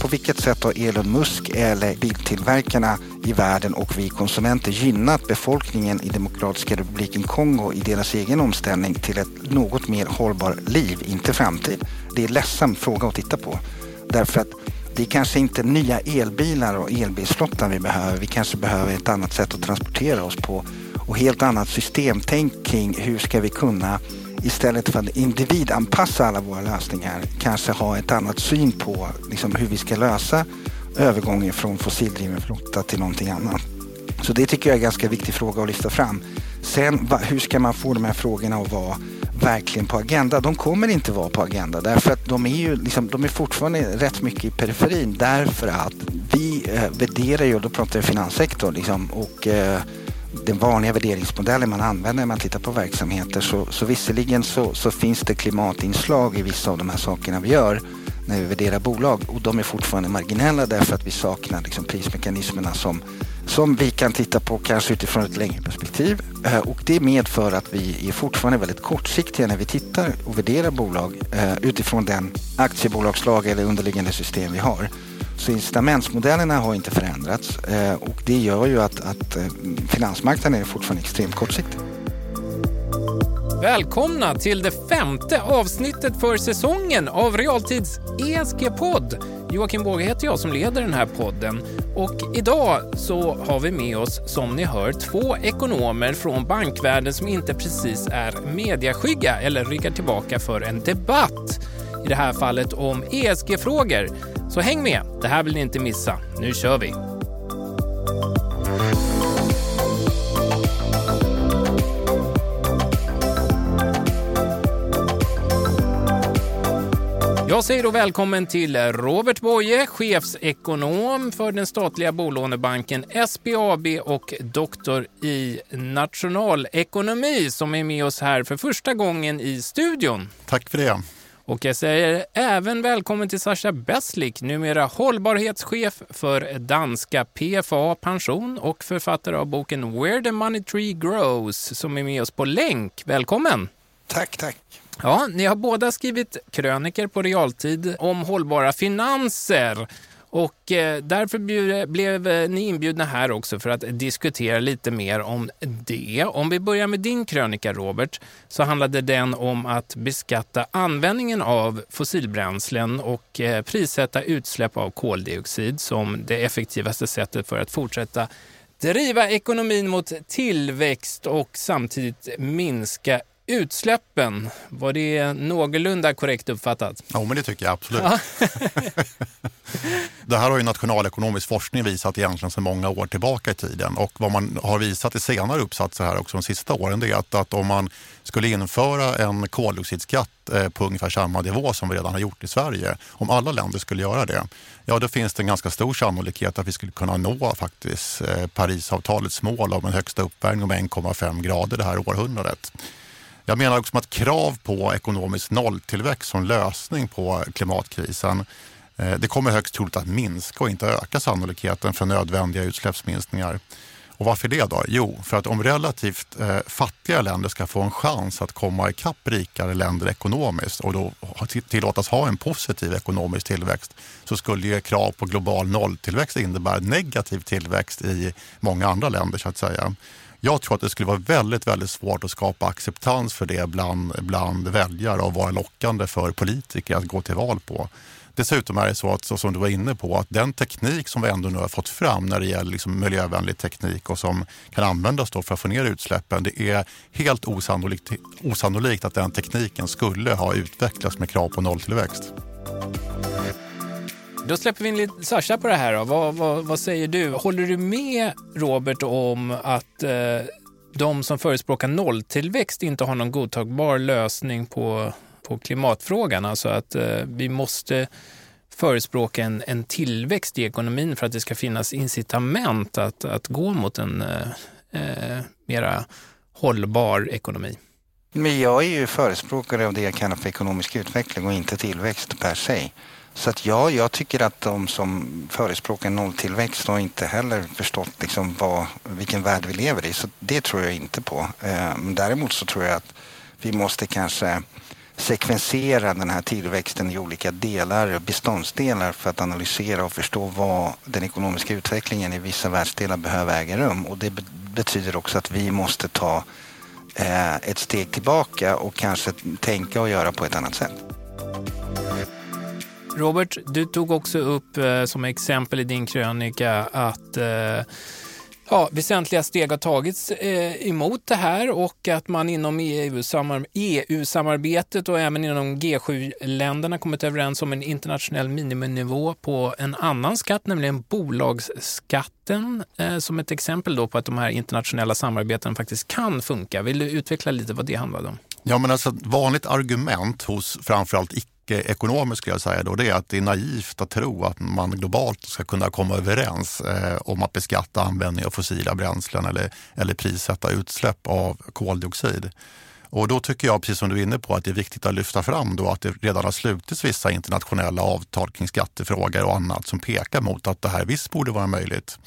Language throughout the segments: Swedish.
på vilket sätt har Elon Musk eller biltillverkarna i världen och vi konsumenter gynnat befolkningen i Demokratiska republiken Kongo i deras egen omställning till ett något mer hållbart liv, inte framtid? Det är en ledsam fråga att titta på. Därför att det är kanske inte nya elbilar och elbilsflottan vi behöver. Vi kanske behöver ett annat sätt att transportera oss på och helt annat systemtänk kring hur ska vi kunna istället för att individanpassa alla våra lösningar kanske ha ett annat syn på liksom, hur vi ska lösa övergången från fossildriven flotta till någonting annat. Så det tycker jag är en ganska viktig fråga att lyfta fram. Sen hur ska man få de här frågorna att vara verkligen på agenda? De kommer inte vara på agenda därför att de är ju liksom, de är fortfarande rätt mycket i periferin därför att vi eh, värderar ju, då pratar jag finanssektorn liksom, och eh, den vanliga värderingsmodellen man använder när man tittar på verksamheter så, så visserligen så, så finns det klimatinslag i vissa av de här sakerna vi gör när vi värderar bolag och de är fortfarande marginella därför att vi saknar liksom prismekanismerna som, som vi kan titta på kanske utifrån ett längre perspektiv. Eh, och det medför att vi är fortfarande väldigt kortsiktiga när vi tittar och värderar bolag eh, utifrån den aktiebolagslag eller underliggande system vi har. Så incitamentsmodellerna har inte förändrats eh, och det gör ju att, att eh, finansmarknaden är fortfarande extremt kortsiktig. Välkomna till det femte avsnittet för säsongen av Realtids ESG-podd. Joakim Båge heter jag som leder den här podden och idag så har vi med oss, som ni hör, två ekonomer från bankvärlden som inte precis är mediaskygga eller ryggar tillbaka för en debatt. I det här fallet om ESG-frågor. Så häng med, det här vill ni inte missa. Nu kör vi! Jag säger då välkommen till Robert Boye, chefsekonom för den statliga bolånebanken SBAB och doktor i nationalekonomi som är med oss här för första gången i studion. Tack för det. Och jag säger även välkommen till Sascha Beslik, numera hållbarhetschef för danska PFA Pension och författare av boken Where the Money Tree Grows som är med oss på länk. Välkommen! Tack, tack. Ja, ni har båda skrivit kröniker på realtid om hållbara finanser. Och eh, därför blev eh, ni inbjudna här också för att diskutera lite mer om det. Om vi börjar med din krönika, Robert, så handlade den om att beskatta användningen av fossilbränslen och eh, prissätta utsläpp av koldioxid som det effektivaste sättet för att fortsätta driva ekonomin mot tillväxt och samtidigt minska utsläppen, var det någorlunda korrekt uppfattat? Ja, men det tycker jag absolut. Ja. det här har ju nationalekonomisk forskning visat egentligen sedan många år tillbaka i tiden och vad man har visat i senare uppsatser här också de sista åren det är att, att om man skulle införa en koldioxidskatt eh, på ungefär samma nivå som vi redan har gjort i Sverige, om alla länder skulle göra det, ja då finns det en ganska stor sannolikhet att vi skulle kunna nå faktiskt eh, Parisavtalets mål om en högsta uppvärmning om 1,5 grader det här århundradet. Jag menar också att krav på ekonomisk nolltillväxt som lösning på klimatkrisen eh, det kommer högst troligt att minska och inte öka sannolikheten för nödvändiga utsläppsminskningar. Och varför det då? Jo, för att om relativt eh, fattiga länder ska få en chans att komma ikapp rikare länder ekonomiskt och då tillåtas ha en positiv ekonomisk tillväxt så skulle ju krav på global nolltillväxt innebära negativ tillväxt i många andra länder så att säga. Jag tror att det skulle vara väldigt, väldigt svårt att skapa acceptans för det bland, bland väljare och vara lockande för politiker att gå till val på. Dessutom är det så att, så som du var inne på, att den teknik som vi ändå nu har fått fram när det gäller liksom miljövänlig teknik och som kan användas då för att få ner utsläppen, det är helt osannolikt, osannolikt att den tekniken skulle ha utvecklats med krav på nolltillväxt. Då släpper vi in lite Sasha på det här. Då. Vad, vad, vad säger du? Håller du med Robert om att eh, de som förespråkar nolltillväxt inte har någon godtagbar lösning på, på klimatfrågan? Alltså att eh, vi måste förespråka en, en tillväxt i ekonomin för att det ska finnas incitament att, att gå mot en eh, eh mera hållbar ekonomi. Men jag är ju förespråkare av det jag kallar för ekonomisk utveckling och inte tillväxt per se. Så att ja, jag tycker att de som förespråkar nolltillväxt har inte heller förstått liksom vad, vilken värld vi lever i. Så det tror jag inte på. Eh, däremot så tror jag att vi måste kanske sekvensera den här tillväxten i olika delar, beståndsdelar för att analysera och förstå vad den ekonomiska utvecklingen i vissa världsdelar behöver äga rum. Och det betyder också att vi måste ta eh, ett steg tillbaka och kanske tänka och göra på ett annat sätt. Robert, du tog också upp eh, som exempel i din krönika att eh, ja, väsentliga steg har tagits eh, emot det här och att man inom EU-samarbetet e och även inom G7-länderna kommit överens om en internationell miniminivå på en annan skatt, nämligen bolagsskatten, eh, som ett exempel då på att de här internationella samarbeten faktiskt kan funka. Vill du utveckla lite vad det handlade om? Ja, men alltså ett vanligt argument hos framförallt icke ekonomiskt skulle jag säga då, det är att det är naivt att tro att man globalt ska kunna komma överens eh, om att beskatta användning av fossila bränslen eller, eller prissätta utsläpp av koldioxid. Och då tycker jag, precis som du är inne på, att det är viktigt att lyfta fram då att det redan har slutits vissa internationella avtal kring skattefrågor och annat som pekar mot att det här visst borde vara möjligt.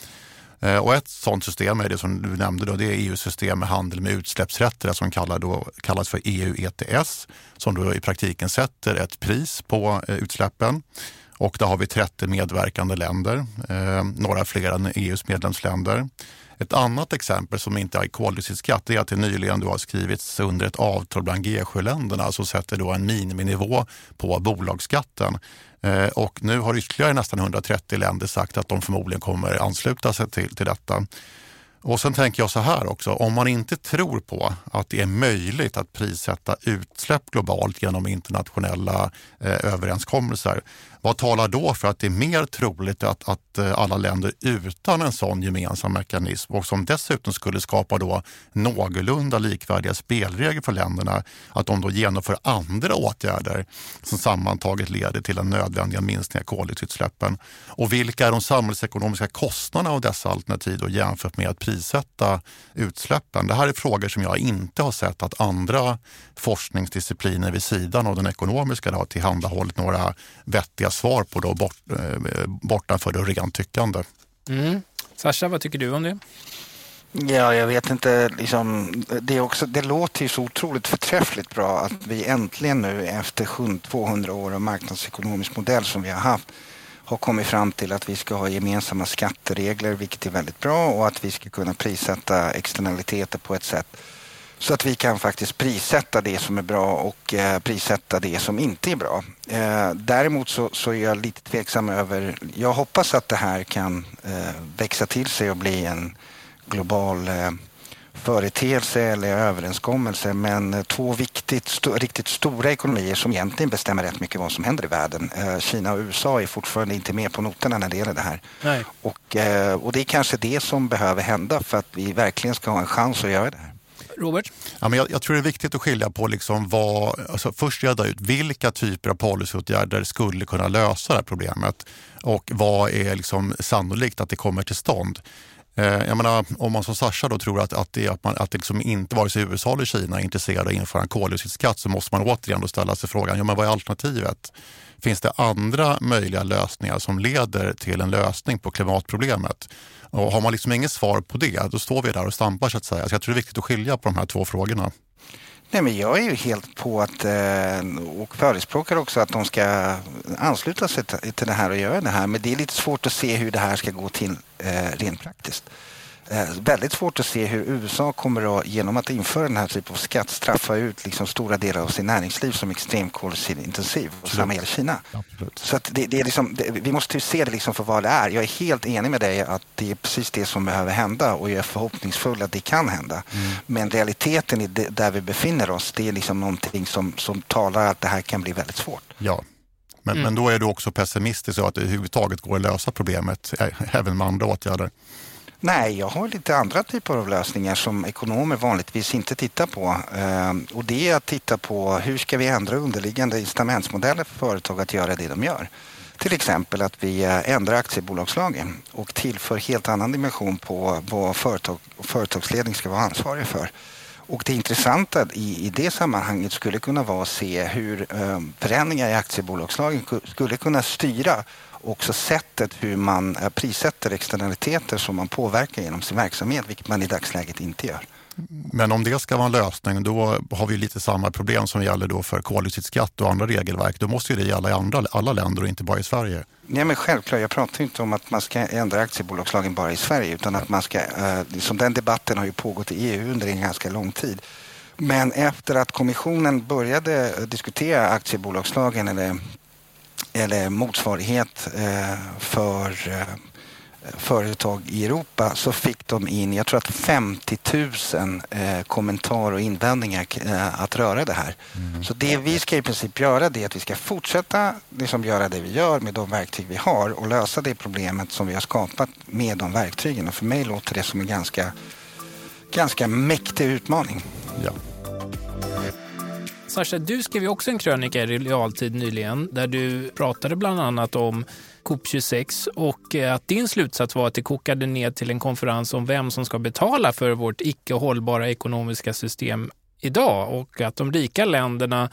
Eh, och ett sådant system är det som du nämnde, då, det är EUs system med handel med utsläppsrätter alltså som kallas för EU ETS, som då i praktiken sätter ett pris på eh, utsläppen. Och där har vi 30 medverkande länder, eh, några fler än EUs medlemsländer. Ett annat exempel som inte är koldioxidskatt är att det nyligen då har skrivits under ett avtal bland G7-länderna som sätter då en miniminivå på bolagsskatten. Eh, och nu har ytterligare nästan 130 länder sagt att de förmodligen kommer ansluta sig till, till detta. Och sen tänker jag så här också, om man inte tror på att det är möjligt att prissätta utsläpp globalt genom internationella eh, överenskommelser, vad talar då för att det är mer troligt att, att eh, alla länder utan en sån gemensam mekanism och som dessutom skulle skapa då någorlunda likvärdiga spelregler för länderna, att de då genomför andra åtgärder som sammantaget leder till en nödvändiga minskning av koldioxidutsläppen? Och vilka är de samhällsekonomiska kostnaderna av dessa alternativ då jämfört med att prissätta utsläppen? Det här är frågor som jag inte har sett att andra forskningsdiscipliner vid sidan av den ekonomiska har tillhandahållit några vettiga svar på då bort, eh, bortanför det rent tyckande. Mm. Sasha, vad tycker du om det? Ja, jag vet inte. Liksom, det, är också, det låter ju så otroligt förträffligt bra att vi äntligen nu efter 200 år av marknadsekonomisk modell som vi har haft har kommit fram till att vi ska ha gemensamma skatteregler, vilket är väldigt bra och att vi ska kunna prissätta externaliteter på ett sätt så att vi kan faktiskt prissätta det som är bra och eh, prissätta det som inte är bra. Eh, däremot så, så, är jag lite tveksam över... Jag hoppas att det här kan eh, växa till sig och bli en global eh, företeelse eller överenskommelse men två viktigt, st riktigt stora ekonomier som egentligen bestämmer rätt mycket vad som händer i världen. Eh, Kina och USA är fortfarande inte med på noterna när det gäller det här. Nej. Och, och det är kanske det som behöver hända för att vi verkligen ska ha en chans att göra det här. Robert? Ja, men jag, jag, tror det är viktigt att skilja på liksom vad, alltså först reda ut vilka typer av policyåtgärder skulle kunna lösa det här problemet och vad är liksom sannolikt att det kommer till stånd. Eh, jag menar, om man som Sasha då tror att, att det, att man, att det liksom inte vare sig USA eller Kina är intresserade av att införa en koldioxidskatt så måste man återigen då ställa sig frågan, ja, men vad är alternativet? Finns det andra möjliga lösningar som leder till en lösning på klimatproblemet? Och har man liksom inget svar på det, då står vi där och stampar så att säga. Så jag tror det är viktigt att skilja på de här två frågorna. Nej, men jag är ju helt på att eh, och förespråkar också att de ska ansluta sig till det här och göra det här. Men det är lite svårt att se hur det här ska gå till eh, rent praktiskt. Eh, väldigt svårt att se hur USA kommer att, genom att införa den här typen av skatt, straffa ut liksom stora delar av sin näringsliv som extremt koldioxidintensiv. Och samma gäller Kina. Absolut. Så att det, det är liksom, det, vi måste se det liksom för vad det är. Jag är helt enig med dig att det är precis det som behöver hända och jag är förhoppningsfull att det kan hända. Mm. Men realiteten i det, där vi befinner oss, det är liksom någonting som, som talar att det här kan bli väldigt svårt. Ja, men, mm. men då är du också pessimistisk så att det överhuvudtaget går att lösa problemet även med andra åtgärder. Nej, jag har lite andra typer av lösningar som ekonomer vanligtvis inte tittar på. Ehm, och det är att titta på hur ska vi ändra underliggande incitamentsmodeller för företag att göra det de gör. Till exempel att vi eh, ändrar aktiebolagslagen och tillför helt annan dimension på vad företag företagsledning ska vara ansvarig för. Och det intressanta i, i det sammanhanget skulle kunna vara att se hur ehm, förändringar i aktiebolagslagen skulle kunna styra också sättet hur man prissätter externaliteter som man påverkar genom sin verksamhet, vilket man i dagsläget inte gör. Men om det ska vara en lösning då har vi lite samma problem som gäller då för koldioxidskatt och andra regelverk. Då måste ju det gälla i andra, alla länder och inte bara i Sverige. Nej, men självklart, jag pratar inte om att man ska ändra aktiebolagslagen bara i Sverige utan att man ska, eh, liksom den debatten har ju pågått i EU under en ganska lång tid. Men efter att kommissionen började diskutera aktiebolagslagen eller, eller motsvarighet eh, för eh, företag i Europa så fick de in, jag tror att 50 000 eh, kommentarer och invändningar eh, att röra det här. Mm. Så det vi ska i princip göra det är att vi ska fortsätta liksom göra det vi gör med de verktyg vi har och lösa det problemet som vi har skapat med de verktygen. Och för mig låter det som en ganska, ganska mäktig utmaning. Ja. Sasha, du skrev ju också en krönika i realtid nyligen där du pratade bland annat om COP26 och eh, att din slutsats var att det kokade ner till en konferens om vem som ska betala för vårt icke hållbara ekonomiska system idag och att de rika länderna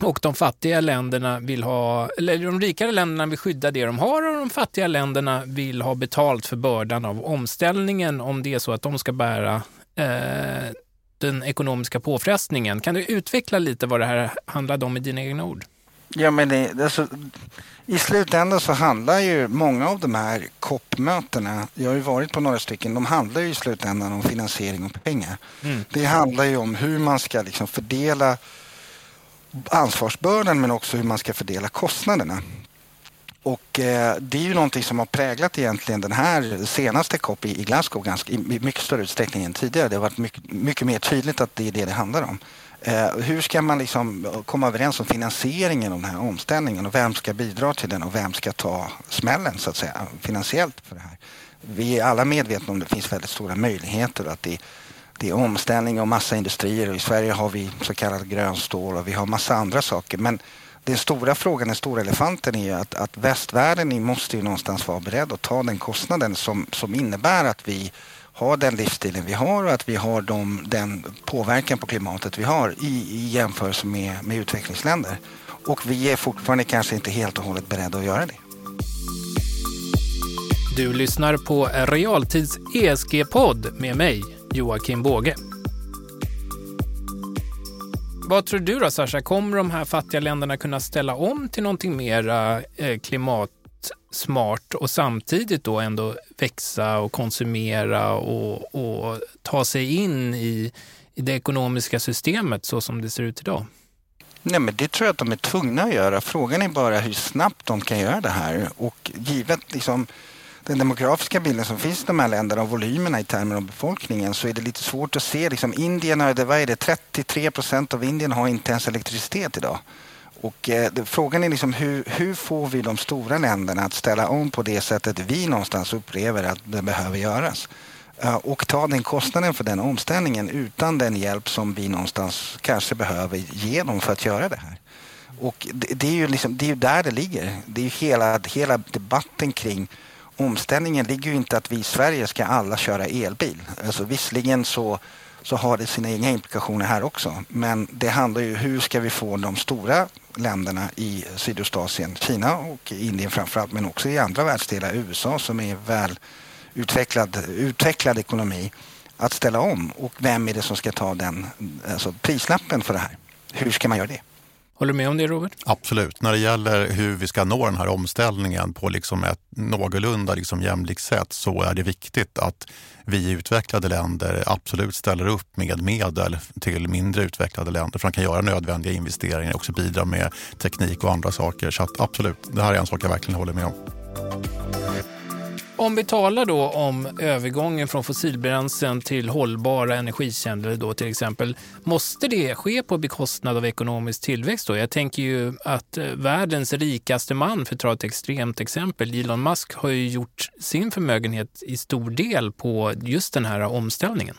och de fattiga länderna vill ha, eller de rikare länderna vill skydda det de har och de fattiga länderna vill ha betalt för bördan av omställningen om det är så att de ska bära eh, den ekonomiska påfrestningen. Kan du utveckla lite vad det här handlade om i dina egna ord? Ja, men det, alltså, I slutändan så handlar ju många av de här COP-mötena, jag har ju varit på några stycken, de handlar ju i slutändan om finansiering och pengar. Mm. Det handlar ju om hur man ska liksom fördela ansvarsbördan men också hur man ska fördela kostnaderna. Och eh, det är ju någonting som har präglat egentligen den här senaste COP i, Glasgow ganska, i mycket större utsträckning än tidigare. Det har varit mycket, mycket mer tydligt att det är det det handlar om. Eh, hur ska man liksom komma överens om finansieringen av den här omställningen och vem ska bidra till den och vem ska ta smällen så att säga finansiellt för det här? Vi är alla medvetna om att det finns väldigt stora möjligheter att det, det är omställning och massa industrier och i Sverige har vi så kallad grönstål och vi har massa andra saker. Men den stora frågan, den stora elefanten är ju att, att västvärlden måste ju någonstans vara beredd att ta den kostnaden som, som innebär att vi har den livsstilen vi har och att vi har de, den påverkan på klimatet vi har i, i jämförelse med, med utvecklingsländer. Och vi är fortfarande kanske inte helt och hållet beredda att göra det. Du lyssnar på Realtids ESG-podd med mig, Joakim Båge. Vad tror du då Sasha, kommer de här fattiga länderna kunna ställa om till någonting mer eh, klimatsmart och samtidigt då ändå växa och konsumera och, och ta sig in i, i det ekonomiska systemet så som det ser ut idag? Nej, men det tror jag att de är tvungna att göra. Frågan är bara hur snabbt de kan göra det här. Och givet liksom, den demografiska bilden som finns i de här länderna och volymerna i termer av befolkningen så är det lite svårt att se. Liksom Indien det, vad är det, 33 procent av Indien har inte ens elektricitet idag. Och eh, frågan är liksom hur, hur får vi de stora länderna att ställa om på det sättet vi någonstans upplever att det behöver göras. Eh, och ta den kostnaden för den omställningen utan den hjälp som vi någonstans kanske behöver ge dem för att göra det här. Och det, det är ju liksom, det är där det ligger. Det är hela, hela debatten kring omställningen ligger ju inte att vi i Sverige ska alla köra elbil. Alltså visserligen så, så har det sina egna implikationer här också. Men det handlar ju hur ska vi få de stora länderna i Sydostasien, Kina och Indien framförallt, men också i andra världsdelar, USA som är väl utvecklad, utvecklad ekonomi, att ställa om. Och vem är det som ska ta den alltså prislappen för det här? Hur ska man göra det? Håller du med om det Robert? Absolut. När det gäller hur vi ska nå den här omställningen på liksom ett någorlunda liksom jämlikt sätt så är det viktigt att vi i utvecklade länder absolut ställer upp med medel till mindre utvecklade länder för att de kan göra nödvändiga investeringar och också bidra med teknik och andra saker. Så att absolut, det här är en sak jag verkligen håller med om. Om vi talar då om övergången från fossilbränslen till hållbara energikällor då till exempel. Måste det ske på bekostnad av ekonomisk tillväxt då? Jag tänker ju att eh, världens rikaste man, för att ta ett extremt exempel, Elon Musk har ju gjort sin förmögenhet i stor del på just den här omställningen.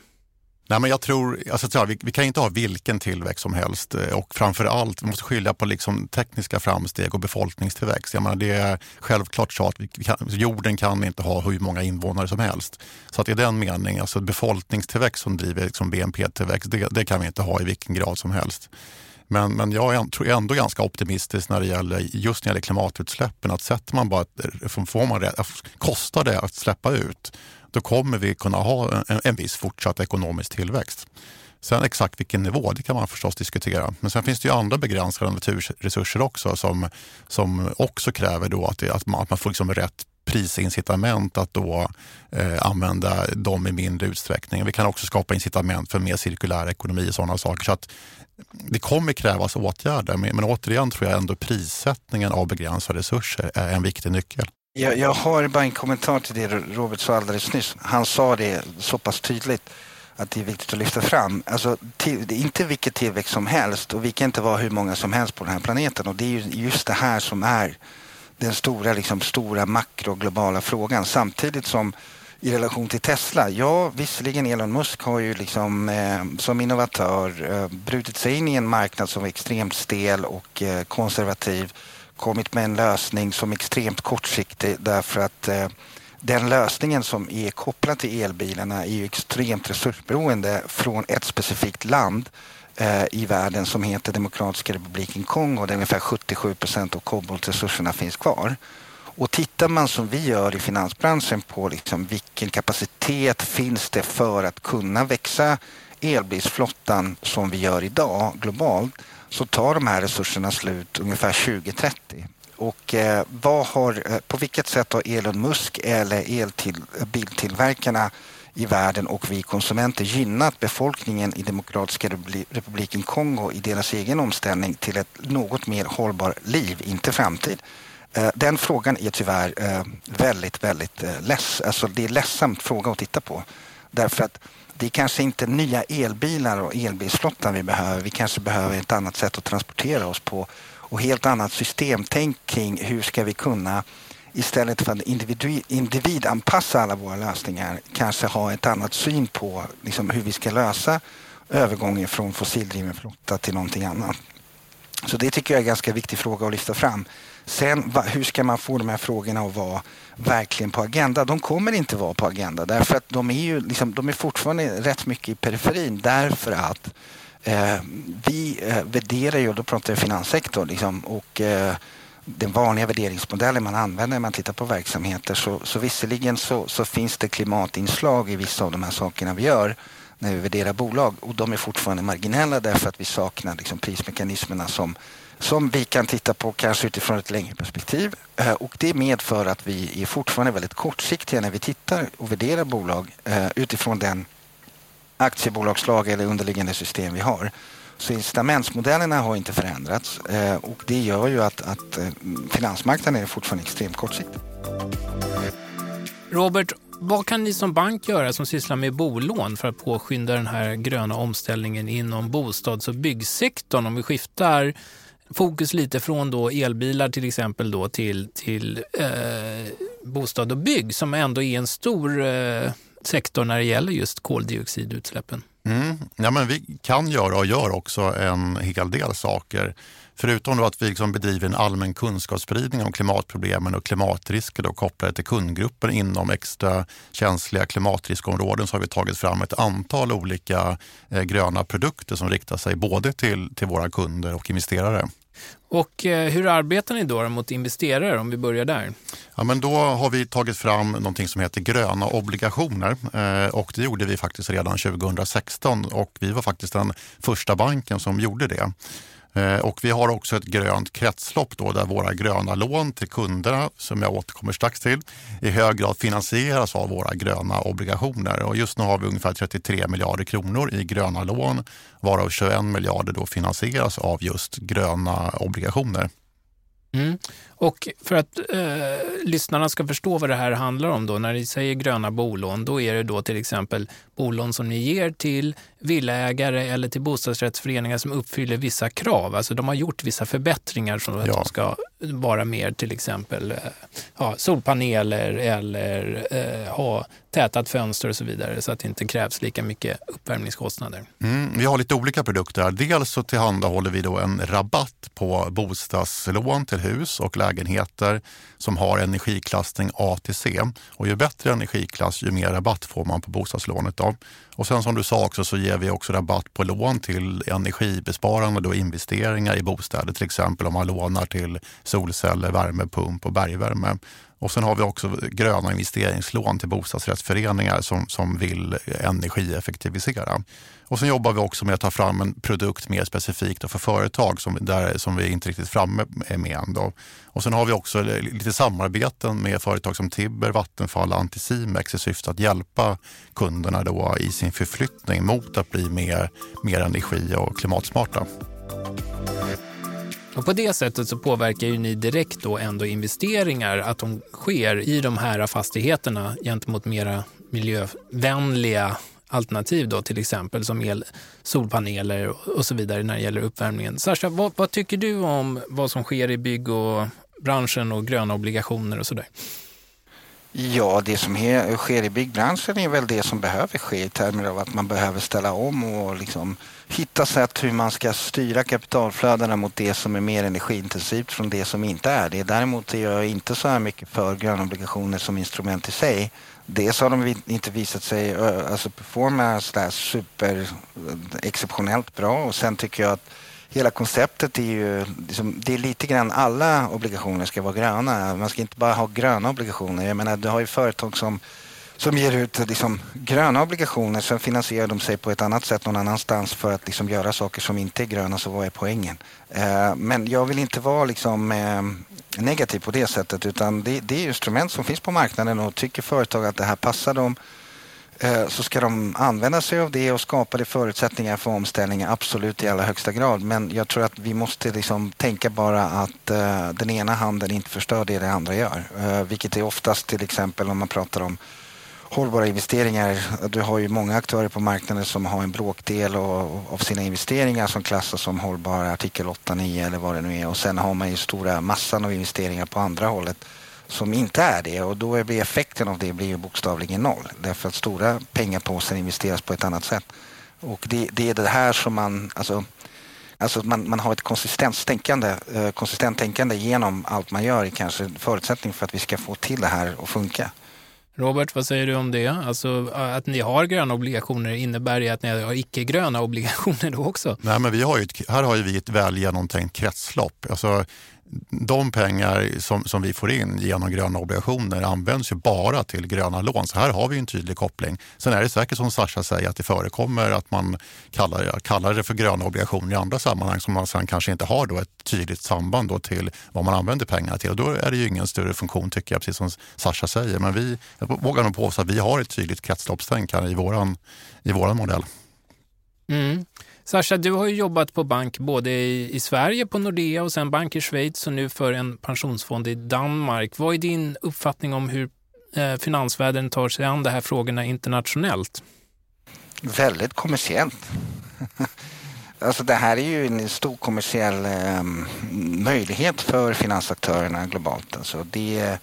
Nej, men jag tror, alltså, vi, vi kan inte ha vilken tillväxt som helst eh, och framför allt vi måste skilja på liksom tekniska framsteg och befolkningstillväxt. Jag menar, det är självklart så att vi, kan, alltså, jorden kan inte ha hur många invånare som helst. Så att i den meningen, alltså befolkningstillväxt som driver liksom BNP-tillväxt, det, det, kan vi inte ha i vilken grad som helst. Men, men jag är, tror ändå ganska optimistisk när det gäller just när det gäller klimatutsläppen. Att sätter man bara, får man, kostar det att släppa ut då kommer vi kunna ha en, en viss fortsatt ekonomisk tillväxt. Sen exakt vilken nivå, det kan man förstås diskutera. Men sen finns det ju andra begränsade naturresurser också som, som också kräver då att, det, att, man, att man får liksom rätt prisincitament att då eh, använda dem i mindre utsträckning. Vi kan också skapa incitament för mer cirkulär ekonomi och sådana saker. Så att det kommer krävas åtgärder, men, men återigen tror jag ändå prissättningen av begränsade resurser är en viktig nyckel. Jag, jag har bara en kommentar till det Robert sa alldeles nyss. Han sa det så pass tydligt att det är viktigt att lyfta fram. Alltså, till, det är inte vilket tillväxt som helst och vi kan inte vara hur många som helst på den här planeten och det är ju just det här som är den stora, liksom, stora makro globala frågan. Samtidigt som i relation till Tesla, ja visserligen Elon Musk har ju liksom eh, som innovatör eh, brutit sig in i en marknad som är extremt stel och eh, konservativ. Kommit med en lösning som är extremt kortsiktig därför att eh, den lösningen som är kopplad till elbilarna är ju extremt resursberoende från ett specifikt land eh, i världen som heter Demokratiska republiken Kongo där ungefär 77 procent av koboltresurserna finns kvar. Och tittar man som vi gör i finansbranschen på liksom vilken kapacitet finns det för att kunna växa elbilsflottan som vi gör idag globalt så tar de här resurserna slut ungefär 2030. Och eh, vad har, eh, på vilket sätt har Elon Musk eller elbiltillverkarna i världen och vi konsumenter gynnat befolkningen i Demokratiska republiken Kongo i deras egen omställning till ett något mer hållbart liv, inte framtid? Eh, den frågan är tyvärr eh, väldigt, väldigt eh, less. Alltså det är ledsamt fråga att titta på. Därför att det är kanske inte nya elbilar och elbilsflottan vi behöver. Vi kanske behöver ett annat sätt att transportera oss på och helt annat systemtänk kring hur ska vi kunna istället för att individanpassa alla våra lösningar kanske ha ett annat syn på liksom, hur vi ska lösa övergången från fossildriven flotta till någonting annat. Så det tycker jag är en ganska viktig fråga att lyfta fram. Sen hur ska man få de här frågorna att vara verkligen på agenda? De kommer inte vara på agenda därför att de är ju liksom, de är fortfarande rätt mycket i periferin därför att eh, vi eh, värderar ju, då pratar jag finanssektorn liksom, och eh, den vanliga värderingsmodellen man använder när man tittar på verksamheter så, så visserligen så, så finns det klimatinslag i vissa av de här sakerna vi gör när vi värderar bolag och de är fortfarande marginella därför att vi saknar liksom prismekanismerna som, som vi kan titta på kanske utifrån ett längre perspektiv. Eh, och det medför att vi är fortfarande väldigt kortsiktiga när vi tittar och värderar bolag eh, utifrån den aktiebolagslag eller underliggande system vi har. Så incitamentsmodellerna har inte förändrats eh, och det gör ju att, att finansmarknaden är fortfarande extremt kortsiktig. Robert, vad kan ni som bank göra som sysslar med bolån för att påskynda den här gröna omställningen inom bostads och byggsektorn? Om vi skiftar fokus lite från då elbilar till exempel då till, till eh, bostad och bygg som ändå är en stor eh, sektor när det gäller just koldioxidutsläppen. Mm. Ja, men vi kan göra och gör också en hel del saker. Förutom då att vi liksom bedriver en allmän kunskapsspridning om klimatproblemen och klimatrisker då kopplade till kundgrupper inom extra känsliga klimatriskområden så har vi tagit fram ett antal olika eh, gröna produkter som riktar sig både till, till våra kunder och investerare. Och eh, hur arbetar ni då mot investerare om vi börjar där? Ja, men då har vi tagit fram någonting som heter gröna obligationer eh, och det gjorde vi faktiskt redan 2016 och vi var faktiskt den första banken som gjorde det. Eh, och vi har också ett grönt kretslopp då, där våra gröna lån till kunderna, som jag återkommer strax till, i hög grad finansieras av våra gröna obligationer. Och just nu har vi ungefär 33 miljarder kronor i gröna lån, varav 21 miljarder då finansieras av just gröna obligationer. Mm. Och för att eh, lyssnarna ska förstå vad det här handlar om då, när ni säger gröna bolån, då är det då till exempel bolån som ni ger till villaägare eller till bostadsrättsföreningar som uppfyller vissa krav. Alltså de har gjort vissa förbättringar som att ja. de ska vara mer till exempel eh, ja, solpaneler eller eh, ha tätat fönster och så vidare så att det inte krävs lika mycket uppvärmningskostnader. Mm, vi har lite olika produkter. Dels så tillhandahåller vi då en rabatt på bostadslån till hus och lägenheter som har energiklassning A till C. Och ju bättre energiklass, ju mer rabatt får man på bostadslånet. Då. Och sen som du sa också så ger vi också rabatt på lån till energibesparande då investeringar i bostäder. Till exempel om man lånar till solceller, värmepump och bergvärme. Och sen har vi också gröna investeringslån till bostadsrättsföreningar som, som vill energieffektivisera. Och sen jobbar vi också med att ta fram en produkt mer specifikt för företag som, där, som vi inte riktigt framme med än. Då. Och sen har vi också lite samarbeten med företag som Tibber, Vattenfall och Anticimex i syfte att hjälpa kunderna då i sin förflyttning mot att bli mer, mer energi och klimatsmarta. Och på det sättet så påverkar ju ni direkt då ändå investeringar, att de sker i de här fastigheterna gentemot mera miljövänliga alternativ då till exempel som el, solpaneler och så vidare när det gäller uppvärmningen. Sasha, vad, vad tycker du om vad som sker i bygg och branschen och gröna obligationer och sådär? Ja, det som sker i byggbranschen är väl det som behöver ske i termer av att man behöver ställa om och liksom hitta sätt hur man ska styra kapitalflödena mot det som är mer energiintensivt från det som inte är det. Däremot är jag inte så här mycket för gröna obligationer som instrument i sig. Dels har de inte visat sig alltså performa super exceptionellt bra och sen tycker jag att hela konceptet är ju liksom, det är lite grann alla obligationer ska vara gröna. Man ska inte bara ha gröna obligationer. Jag menar, du har ju företag som som ger ut liksom, gröna obligationer. Sen finansierar de sig på ett annat sätt någon annanstans för att liksom, göra saker som inte är gröna. Så vad är poängen? Eh, men jag vill inte vara liksom, eh, negativ på det sättet utan det, det är instrument som finns på marknaden och tycker företag att det här passar dem eh, så ska de använda sig av det och skapa de förutsättningar för omställning, absolut i allra högsta grad. Men jag tror att vi måste liksom tänka bara att uh, den ena handen inte förstör det den andra gör. Uh, vilket är oftast till exempel om man pratar om hållbara investeringar. Du har ju många aktörer på marknaden som har en bråkdel av, av sina investeringar som klassas som hållbara artikel 8, 9 eller vad det nu är. Och sen har man ju stora massan av investeringar på andra hållet som inte är det och då blir effekten av det blir ju bokstavligen noll därför att stora pengapåsar investeras på ett annat sätt. Och det, det är det här som man, alltså, alltså man, man har ett konsistent tänkande, eh, konsistent tänkande genom allt man gör är kanske en förutsättning för att vi ska få till det här att funka. Robert, vad säger du om det? Alltså att ni har gröna obligationer, innebär det att ni har icke-gröna obligationer då också? Nej, men vi har ett, här har vi ett väl genomtänkt kretslopp. Alltså, de pengar som, som vi får in genom gröna obligationer används ju bara till gröna lån. Så här har vi en tydlig koppling. Sen är det säkert som Sasha säger att det förekommer att man kallar, kallar det för gröna obligationer i andra sammanhang som man sen kanske inte har då ett tydligt samband då till vad man använder pengarna till. Och då är det ju ingen större funktion tycker jag, precis som Sasha säger. Men vi, jag vågar nog påstå att vi har ett tydligt kretsloppstänkande i vår i våran modell. Mm. Sascha, du har ju jobbat på bank både i, i, Sverige på Nordea och sen bank i Schweiz och nu för en pensionsfond i Danmark. Vad är din uppfattning om hur eh, finansvärlden tar sig an de här frågorna internationellt? Väldigt kommersiellt. alltså det här är ju en stor kommersiell eh, möjlighet för finansaktörerna globalt. Alltså det,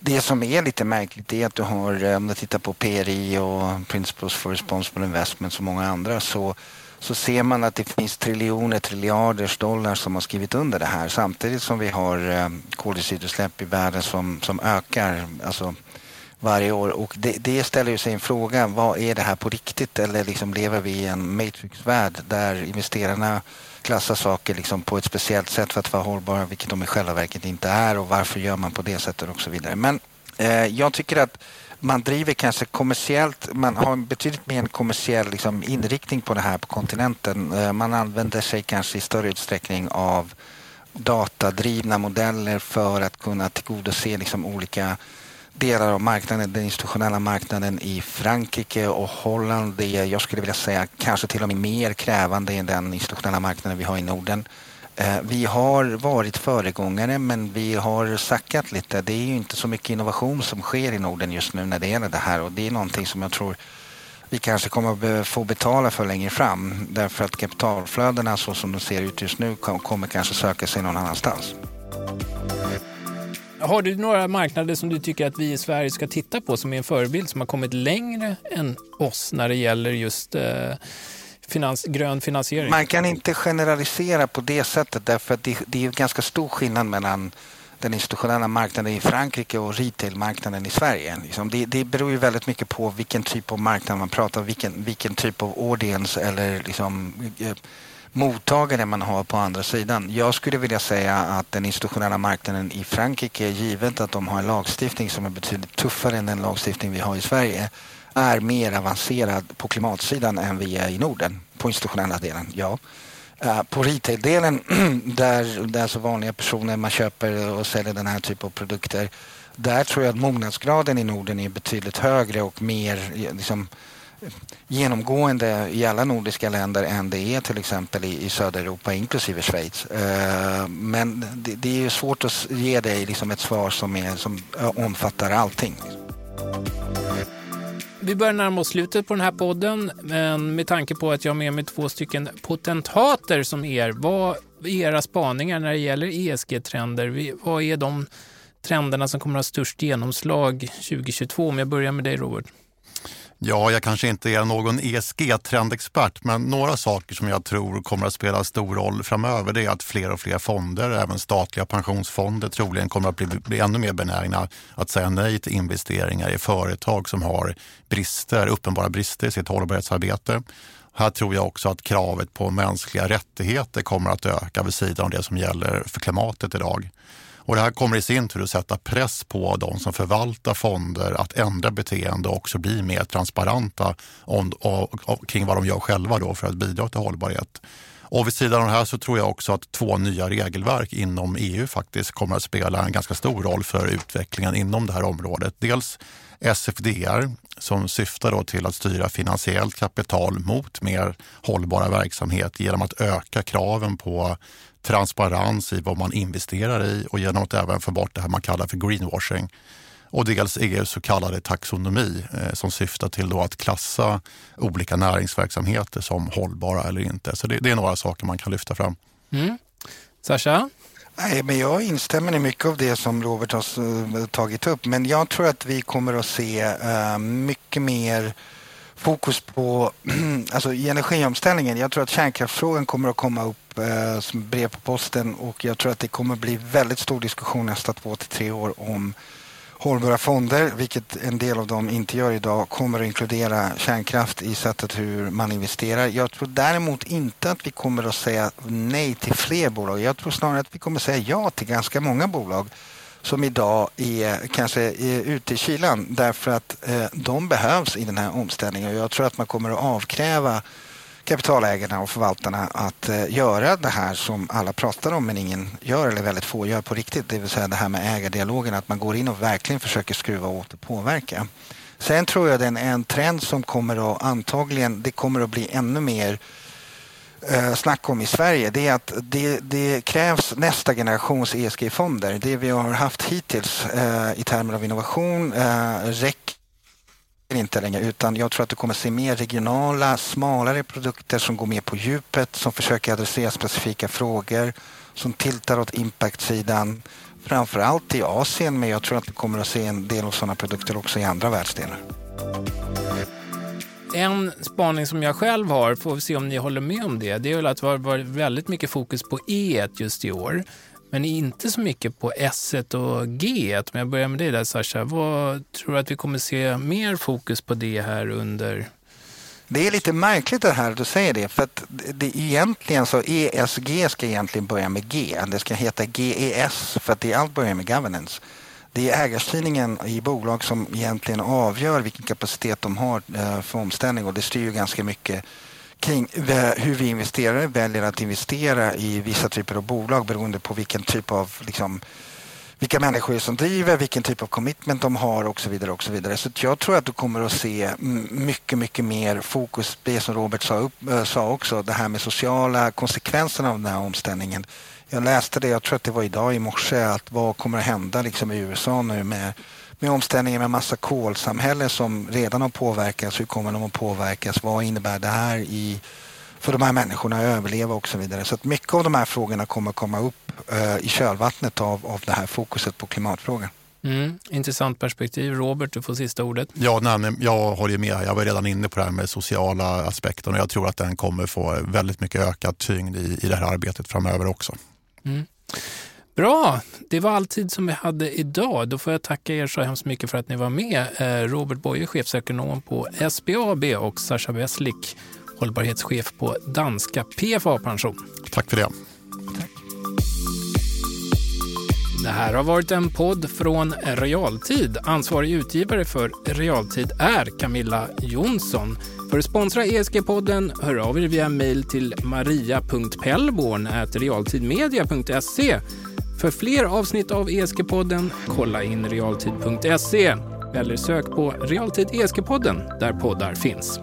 det som är lite märkligt är att du har, eh, om du tittar på PRI och Principles for Responsible Investment och många andra så så ser man att det finns triljoner, triljarders dollar som har skrivit under det här samtidigt som vi har eh, koldioxidutsläpp i världen som, som ökar alltså varje år. Och det, det ställer sig en fråga, vad är det här på riktigt? Eller liksom lever vi i en matrixvärld där investerarna klassar saker liksom på ett speciellt sätt för att vara hållbara, vilket de i själva verket inte är och varför gör man på det sättet och så vidare. Men eh, jag tycker att man driver kanske kommersiellt, man har betydligt mer en kommersiell liksom, inriktning på det här på kontinenten. Eh, man använder sig kanske i större utsträckning av datadrivna modeller för att kunna tillgodose liksom, olika delar av marknaden, den institutionella marknaden i Frankrike och Holland. Det är, jag skulle vilja säga, kanske till och med mer krävande än den institutionella marknaden vi har i Norden. Eh, vi har varit föregångare men vi har sackat lite. Det är ju inte så mycket innovation som sker i Norden just nu när det gäller det här och det är någonting som jag tror vi kanske kommer att få betala för längre fram därför att kapitalflödena så som de ser ut just nu kommer kanske söka sig någon annanstans. Har du några marknader som du tycker att vi i Sverige ska titta på som är en förebild som har kommit längre än oss när det gäller just eh, finans, grön finansiering? Man kan inte generalisera på det sättet därför att det, det är ganska stor skillnad mellan den institutionella marknaden i Frankrike och retailmarknaden i Sverige. Liksom, det, det beror ju väldigt mycket på vilken typ av marknad man pratar om, vilken, vilken typ av audience eller liksom, eh, mottagare man har på andra sidan. Jag skulle vilja säga att den institutionella marknaden i Frankrike, givet att de har en lagstiftning som är betydligt tuffare än den lagstiftning vi har i Sverige, är mer avancerad på klimatsidan än vi är i Norden. På institutionella delen, ja. Uh, på retail-delen där, där så vanliga personer man köper och säljer den här typen av produkter. Där tror jag att mognadsgraden i Norden är betydligt högre och mer eh, liksom, genomgående i alla nordiska länder än det är till exempel i, i södra Europa inklusive Schweiz. Uh, men det, det, är svårt att ge dig liksom ett svar som, är, som omfattar allting. Vi börjar närma oss slutet på den här podden, men med tanke på att jag har med mig två stycken potentater som er, vad är era spaningar när det gäller ESG-trender? Vad är de trenderna som kommer att ha störst genomslag 2022? Om jag börjar med dig Robert. Ja, jag kanske inte är någon ESG-trendexpert, men några saker som jag tror kommer att spela stor roll framöver det är att fler och fler fonder, även statliga pensionsfonder, troligen kommer att bli, bli ännu mer benägna att säga nej till investeringar i företag som har brister, uppenbara brister i sitt hållbarhetsarbete. Här tror jag också att kravet på mänskliga rättigheter kommer att öka vid sidan av det som gäller för klimatet idag. Och det här kommer i sin tur att sätta press på de som förvaltar fonder att ändra beteende och också bli mer transparenta om, och, och, kring vad de gör själva då för att bidra till hållbarhet. Och vid sidan av det här så tror jag också att två nya regelverk inom EU faktiskt kommer att spela en ganska stor roll för utvecklingen inom det här området. Dels SFDR som syftar då till att styra finansiellt kapital mot mer hållbara verksamhet genom att öka kraven på transparens i vad man investerar i och genom att även få bort det här man kallar för greenwashing. Och dels EUs så kallade taxonomi eh, som syftar till då att klassa olika näringsverksamheter som hållbara eller inte. Så det, det är några saker man kan lyfta fram. Mm. Sasha? Nej, men jag instämmer i mycket av det som Robert har eh, tagit upp. Men jag tror att vi kommer att se uh, mycket mer fokus på alltså i energiomställningen. Jag tror att kärnkraftsfrågan kommer att komma upp eh, som brev på posten och jag tror att det kommer att bli väldigt stor diskussion nästa två till tre år om hållbara fonder, vilket en del av dem inte gör idag, kommer att inkludera kärnkraft i sättet hur man investerar. Jag tror däremot inte att vi kommer att säga nej till fler bolag. Jag tror snarare att vi kommer att säga ja till ganska många bolag som idag är kanske är ute i kylan därför att eh, de behövs i den här omställningen. Jag tror att man kommer att avkräva kapitalägarna och förvaltarna att eh, göra det här som alla pratar om men ingen gör eller väldigt få gör på riktigt. Det vill säga det här med ägardialogen, att man går in och verkligen försöker skruva åt och påverka. Sen tror jag det är en trend som kommer att antagligen, det kommer att bli ännu mer eh, snack om i Sverige det är att det, det krävs nästa generations ESG-fonder. Det vi har haft hittills eh, i termer av innovation eh, räcker inte längre utan jag tror att du kommer se mer regionala, smalare produkter som går mer på djupet, som försöker adressera specifika frågor, som tiltar åt impact-sidan. Framförallt i Asien men jag tror att du kommer att se en del av sådana produkter också i andra världsdelar. En spaning som jag själv har, får vi se om ni håller med om det, det är väl att det har varit väldigt mycket fokus på E just i år. Men inte så mycket på S och G. Om jag börjar med dig där Sasha, vad tror du att vi kommer se mer fokus på det här under det är lite märkligt det här att du säger det. För att det egentligen så ESG ska egentligen börja med G. Det ska heta GES för att det allt börjar med governance. Det är ägarstyrningen i bolag som egentligen avgör vilken kapacitet de har eh, för omställning och det styr ju ganska mycket kring hur vi investerare väljer att investera i vissa typer av bolag beroende på vilken typ av liksom, vilka människor som driver, vilken typ av commitment de har och så vidare. och Så vidare. Så jag tror att du kommer att se mycket, mycket mer fokus, det som Robert sa, upp, eh, sa också, det här med sociala konsekvenserna av den här omställningen. Jag läste det, jag tror att det var idag i morse, att vad kommer att hända liksom i USA nu med med omställningen med massa kolsamhälle som redan har påverkats. Hur kommer de att påverkas? Vad innebär det här i, för de här människorna att överleva och så vidare. Så att mycket av de här frågorna kommer komma upp uh, i kölvattnet av, av det här fokuset på klimatfrågan. Mm, intressant perspektiv. Robert, du får sista ordet. Ja, nej, jag håller med. Jag var redan inne på det här med sociala aspekten och jag tror att den kommer få väldigt mycket ökad tyngd i, i det här arbetet framöver också. Mm. Bra, det var all tid som vi hade idag. Då får jag tacka er så hemskt mycket för att ni var med. Eh, Robert Boye, chefsekonom på SBAB och Sascha Wesslik, hållbarhetschef på danska PFA Pension. Tack för det. Det här har varit en podd från Realtid. Ansvarig utgivare för Realtid är Camilla Jonsson. För att sponsra ESG-podden, hör av er via mejl till maria.pellborn.realtidmedia.se. För fler avsnitt av ESG-podden, kolla in realtid.se eller sök på Realtid ESG-podden där poddar finns.